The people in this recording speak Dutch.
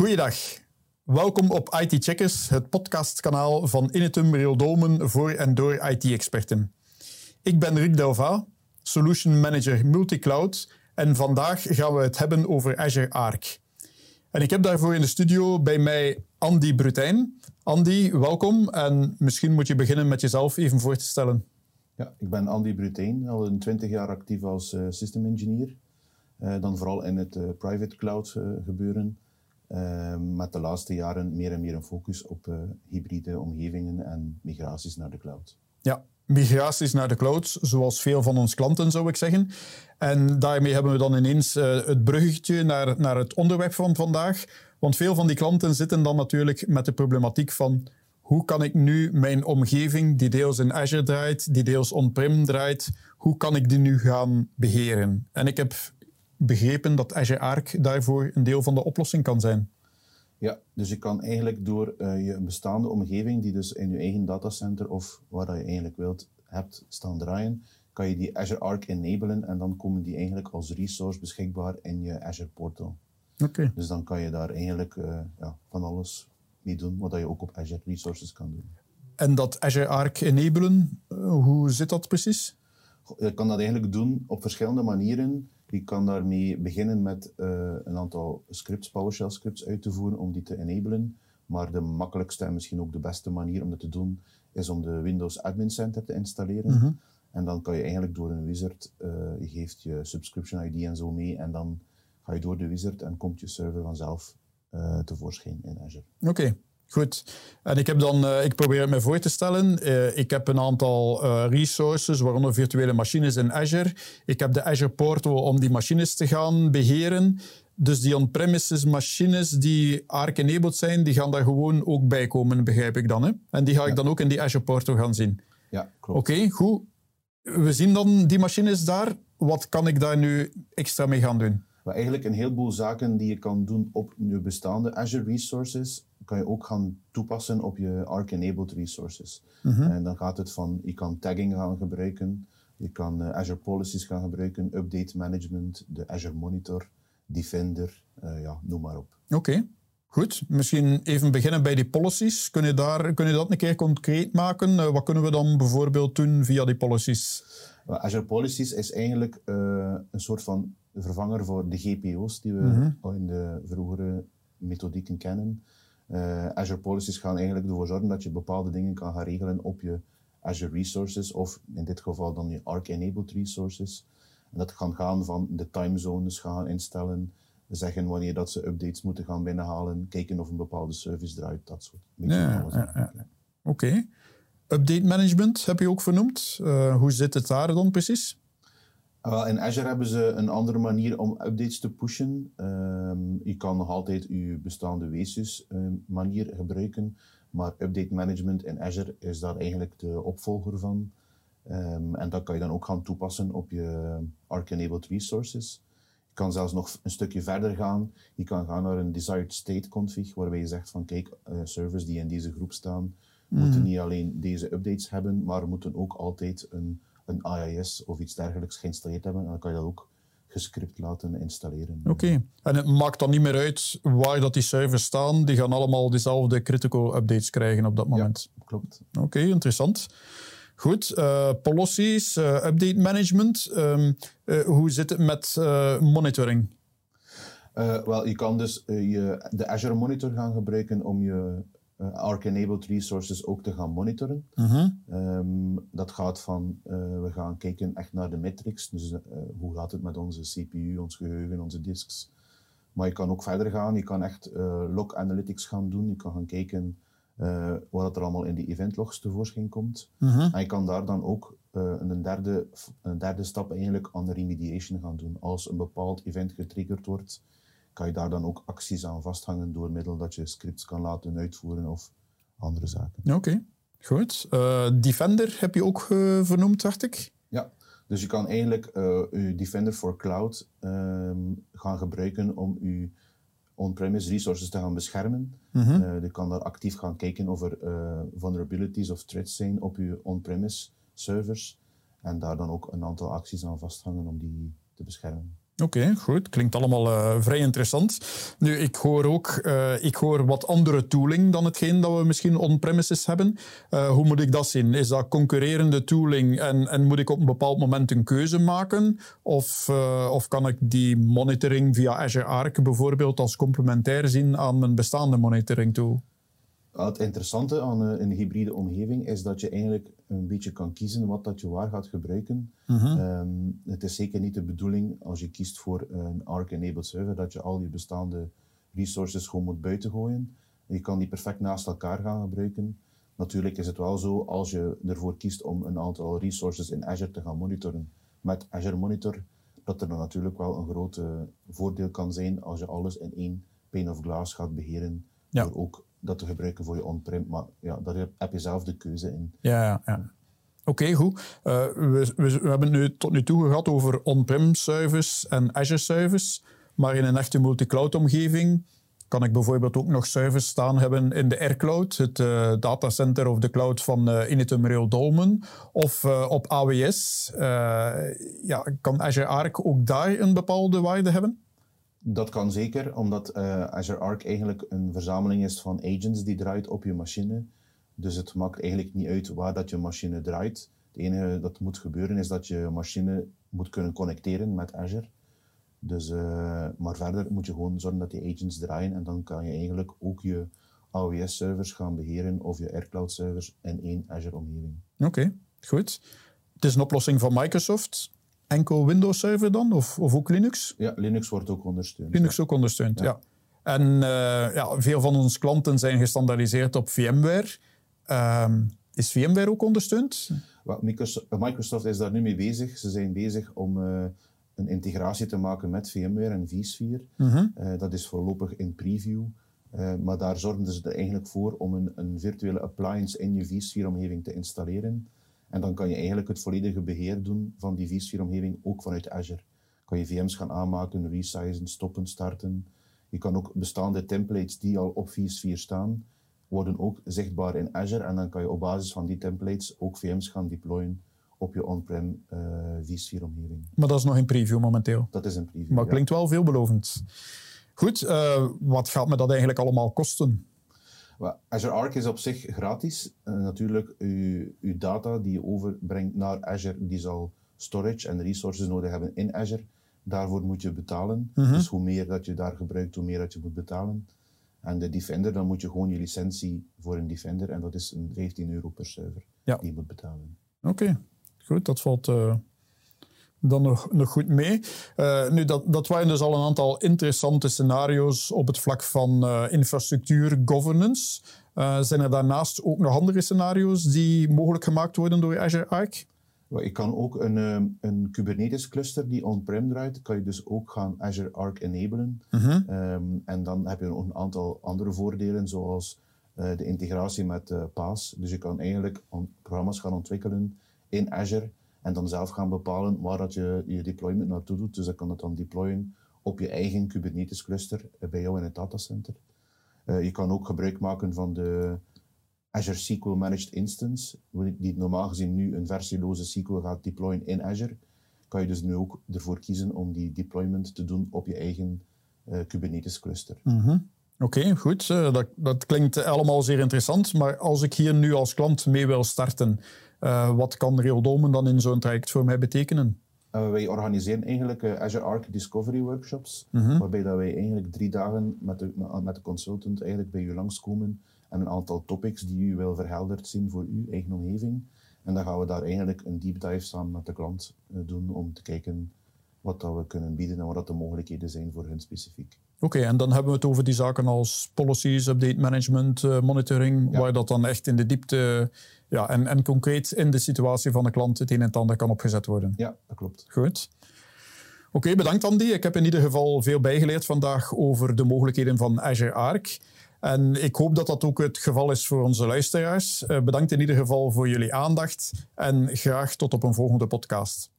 Goeiedag. Welkom op IT Checkers, het podcastkanaal van Inetum Reeldomen voor en door IT-experten. Ik ben Rick Delva, Solution Manager Multicloud en vandaag gaan we het hebben over Azure Arc. En ik heb daarvoor in de studio bij mij Andy Brutijn. Andy, welkom en misschien moet je beginnen met jezelf even voor te stellen. Ja, ik ben Andy Brutijn, al een 20 jaar actief als uh, system engineer. Uh, dan vooral in het uh, private cloud gebeuren. Met de laatste jaren meer en meer een focus op hybride omgevingen en migraties naar de cloud. Ja, migraties naar de cloud, zoals veel van onze klanten zou ik zeggen. En daarmee hebben we dan ineens het bruggetje naar, naar het onderwerp van vandaag. Want veel van die klanten zitten dan natuurlijk met de problematiek van hoe kan ik nu mijn omgeving, die deels in Azure draait, die deels on-prem draait, hoe kan ik die nu gaan beheren? En ik heb begrepen dat Azure Arc daarvoor een deel van de oplossing kan zijn. Ja, dus je kan eigenlijk door uh, je bestaande omgeving, die dus in je eigen datacenter of waar je eigenlijk wilt hebt staan draaien, kan je die Azure Arc enablen en dan komen die eigenlijk als resource beschikbaar in je Azure portal. Oké. Dus dan kan je daar eigenlijk uh, ja, van alles mee doen, wat je ook op Azure Resources kan doen. En dat Azure Arc enablen, uh, hoe zit dat precies? Je kan dat eigenlijk doen op verschillende manieren. Je kan daarmee beginnen met uh, een aantal scripts, PowerShell scripts uit te voeren om die te enablen. Maar de makkelijkste en misschien ook de beste manier om dat te doen, is om de Windows Admin Center te installeren. Mm -hmm. En dan kan je eigenlijk door een wizard, uh, je geeft je subscription ID en zo mee, en dan ga je door de wizard en komt je server vanzelf uh, tevoorschijn in Azure. Oké. Okay. Goed. En ik heb dan, uh, ik probeer het me voor te stellen. Uh, ik heb een aantal uh, resources, waaronder virtuele machines in Azure. Ik heb de Azure Portal om die machines te gaan beheren. Dus die on-premises machines die ARC-enabled zijn, die gaan daar gewoon ook bij komen, begrijp ik dan. Hè? En die ga ik dan ook in die Azure Portal gaan zien. Ja, klopt. Oké, okay, goed. We zien dan die machines daar. Wat kan ik daar nu extra mee gaan doen? Maar eigenlijk een heleboel zaken die je kan doen op je bestaande Azure resources, kan je ook gaan toepassen op je Arc-enabled resources. Mm -hmm. En dan gaat het van, je kan tagging gaan gebruiken, je kan uh, Azure Policies gaan gebruiken, Update Management, de Azure Monitor, Defender, uh, ja, noem maar op. Oké. Okay. Goed, misschien even beginnen bij die policies. Kun je, daar, kun je dat een keer concreet maken? Uh, wat kunnen we dan bijvoorbeeld doen via die policies? Azure Policies is eigenlijk een soort van vervanger voor de GPO's die we Mhm. mm -hmm. in de vroegere methodieken kennen. Uh, Azure Policies gaan eigenlijk ervoor zorgen dat je bepaalde dingen kan gaan regelen op je Azure Resources, of in dit geval dan je Arc-enabled Resources. En dat kan gaan van de timezones gaan instellen, zeggen wanneer dat ze updates moeten gaan binnenhalen, kijken of een bepaalde service draait, dat soort ja, ja, ja, ja. Oké. Okay. Update management heb je ook vernoemd. Uh, hoe zit het daar dan precies? Wel, in Azure hebben ze een andere manier om updates te pushen. Um, je kan nog altijd je bestaande Wesus um, manier gebruiken, maar update management in Azure is daar eigenlijk de opvolger van. Um, en dat kan je dan ook gaan toepassen op je Arc-enabled resources. Je kan zelfs nog een stukje verder gaan. Je kan gaan naar een desired state config, waarbij je zegt van kijk, uh, servers die in deze groep staan, mm. moeten niet alleen deze updates hebben, maar moeten ook altijd een een AIS of iets dergelijks geïnstalleerd hebben. En dan kan je dat ook gescript laten installeren. Oké. Okay. En het maakt dan niet meer uit waar dat die servers staan. Die gaan allemaal dezelfde critical updates krijgen op dat moment. Ja, klopt. Oké, okay, interessant. Goed, uh, policies, uh, update management. Um, uh, hoe zit het met monitoring? Wel, je kan dus je, de Azure Monitor gaan gebruiken om je Arc-enabled resources ook te gaan monitoren. Uh -huh. um, dat gaat van, uh, we gaan kijken echt naar de metrics, dus uh, hoe gaat het met onze CPU, ons geheugen, onze disks. Maar je kan ook verder gaan, je kan echt log analytics gaan doen, je kan gaan kijken wat er allemaal in die eventlogs tevoorschijn komt. Uh -huh. En je kan daar dan ook een, derde, een derde stap eigenlijk aan de remediation gaan doen. Als een bepaald event getriggerd wordt, kan je daar dan ook acties aan vasthangen door middel dat je scripts kan laten uitvoeren of andere zaken. Oké, okay. goed. Uh, Defender heb je ook uh, vernoemd, dacht ik? Ja, dus je kan eigenlijk uh, je Defender for Cloud um, gaan gebruiken om je on-premise resources te gaan beschermen. Mm -hmm. je kan daar actief gaan kijken of er vulnerabilities of threats zijn op je on-premise servers en daar dan ook een aantal acties aan vasthangen om die te beschermen. Oké, goed. Klinkt allemaal uh, vrij interessant. Nu, ik hoor ook uh, ik hoor wat andere tooling dan hetgeen dat we misschien on-premises hebben. Uh, hoe moet ik dat zien? Is dat concurrerende tooling en, en moet ik op een bepaald moment een keuze maken? Of, of kan ik die monitoring via Azure Arc bijvoorbeeld als complementair zien aan mijn bestaande monitoring tool? Het interessante aan een hybride omgeving is dat je eigenlijk een beetje kan kiezen wat dat je waar gaat gebruiken. Mhm. Ehm, het is zeker niet de bedoeling als je kiest voor een Arc-enabled server dat je al je bestaande resources gewoon moet buitengooien. Je kan die perfect naast elkaar gaan gebruiken. Natuurlijk is het wel zo, als je ervoor kiest om een aantal resources in Azure te gaan monitoren met Azure Monitor, dat er dan natuurlijk wel een groot voordeel kan zijn als je alles in één pane of glass gaat beheren. Ja. Door ook dat te gebruiken voor je on-prem. Maar ja, daar heb je zelf de keuze in. Ja, ja. ja. Oké, goed. Uh, we, we, we, hebben nu tot nu toe gehad over on-prem service en Azure service. Maar in een echte multi-cloud omgeving kan ik bijvoorbeeld ook nog service staan hebben in de AirCloud, het uh, datacenter of de cloud van uh, Initum Rail Dolmen, of uh, op AWS. ja, kan Azure Arc ook daar een bepaalde waarde hebben? Dat kan zeker, omdat uh, Azure Arc eigenlijk een verzameling is van agents die draait op je machine. Dus het maakt eigenlijk niet uit waar dat je machine draait. Het enige dat moet gebeuren is dat je machine moet kunnen connecteren met Azure. Dus, uh, maar verder moet je gewoon zorgen dat die agents draaien en dan kan je eigenlijk ook je AWS-servers gaan beheren of je AirCloud-servers in één Azure-omgeving. Oké, goed. Het is een oplossing van Microsoft enkel Windows Server dan? Of, of ook Linux? Ja, Linux wordt ook ondersteund. Linux ook ondersteund, ja. En uh, ja, veel van onze klanten zijn gestandaardiseerd op VMware. Uh, is VMware ook ondersteund? Microsoft is daar nu mee bezig. Ze zijn bezig om uh, een integratie te maken met VMware en vSphere. Mm dat is voorlopig in preview. maar daar zorgen ze er eigenlijk voor om een, een virtuele appliance in je vSphere-omgeving te installeren. En dan kan je eigenlijk het volledige beheer doen van die vSphere-omgeving, ook vanuit Azure. Kan je VM's gaan aanmaken, resizen, stoppen, starten. Je kan ook bestaande templates die al op vSphere staan, worden ook zichtbaar in Azure. En dan kan je op basis van die templates ook VM's gaan deployen op je on-prem uh, vSphere-omgeving. Maar dat is nog in preview momenteel? Dat is een preview, Maar klinkt wel veelbelovend. Goed, uh, wat gaat me dat eigenlijk allemaal kosten? Azure Arc is op zich gratis. Uh, natuurlijk, uw, data die je overbrengt naar Azure, die zal storage en resources nodig hebben in Azure. Daarvoor moet je betalen. Mhm. Dus hoe meer dat je daar gebruikt, hoe meer dat je moet betalen. En de Defender, dan moet je gewoon je licentie voor een Defender, en dat is een 15 euro per server, die je moet betalen. Oké, goed, dat valt uh, dan nog, nog goed mee. Uh, nu, dat, dat waren dus al een aantal interessante scenario's op het vlak van uh, infrastructuur governance. Uh, zijn er daarnaast ook nog andere scenario's die mogelijk gemaakt worden door Azure Arc? Je kan ook een, een Kubernetes cluster die on-prem draait, kan je dus ook gaan Azure Arc enablen. -huh. um, en dan heb je nog een aantal andere voordelen, zoals de integratie met PaaS. Dus je kan eigenlijk programma's gaan ontwikkelen in Azure en dan zelf gaan bepalen waar dat je je deployment naartoe doet. Dus je kan het dan deployen op je eigen Kubernetes cluster eh, bij jou in het datacenter. Uh, je kan ook gebruik maken van de Azure SQL Managed Instance, die normaal gezien nu een versieloze SQL gaat deployen in Azure. Kan je dus nu ook ervoor kiezen om die deployment te doen op je eigen uh, Kubernetes cluster. Mm Oké, goed. dat, dat klinkt allemaal zeer interessant. Maar als ik hier nu als klant mee wil starten, uh, wat kan Reeldomen dan in zo'n traject voor mij betekenen? Uh, wij organiseren eigenlijk uh, Azure Arc Discovery Workshops, mm -hmm. waarbij dat wij eigenlijk drie dagen met de, met de consultant eigenlijk bij u langskomen en een aantal topics die u wil verhelderd zien voor uw eigen omgeving. En dan gaan we daar eigenlijk een deep dive samen met de klant doen om te kijken wat dat we kunnen bieden en wat dat de mogelijkheden zijn voor hun specifiek. Oké, en dan hebben we het over die zaken als policies, update management, uh, monitoring, waar dat dan echt in de diepte ja, en, en concreet in de situatie van de klant het een en het ander kan opgezet worden. Ja, dat klopt. Goed. Oké, bedankt Andy. Ik heb in ieder geval veel bijgeleerd vandaag over de mogelijkheden van Azure Arc. En ik hoop dat dat ook het geval is voor onze luisteraars. Uh, bedankt in ieder geval voor jullie aandacht en graag tot op een volgende podcast.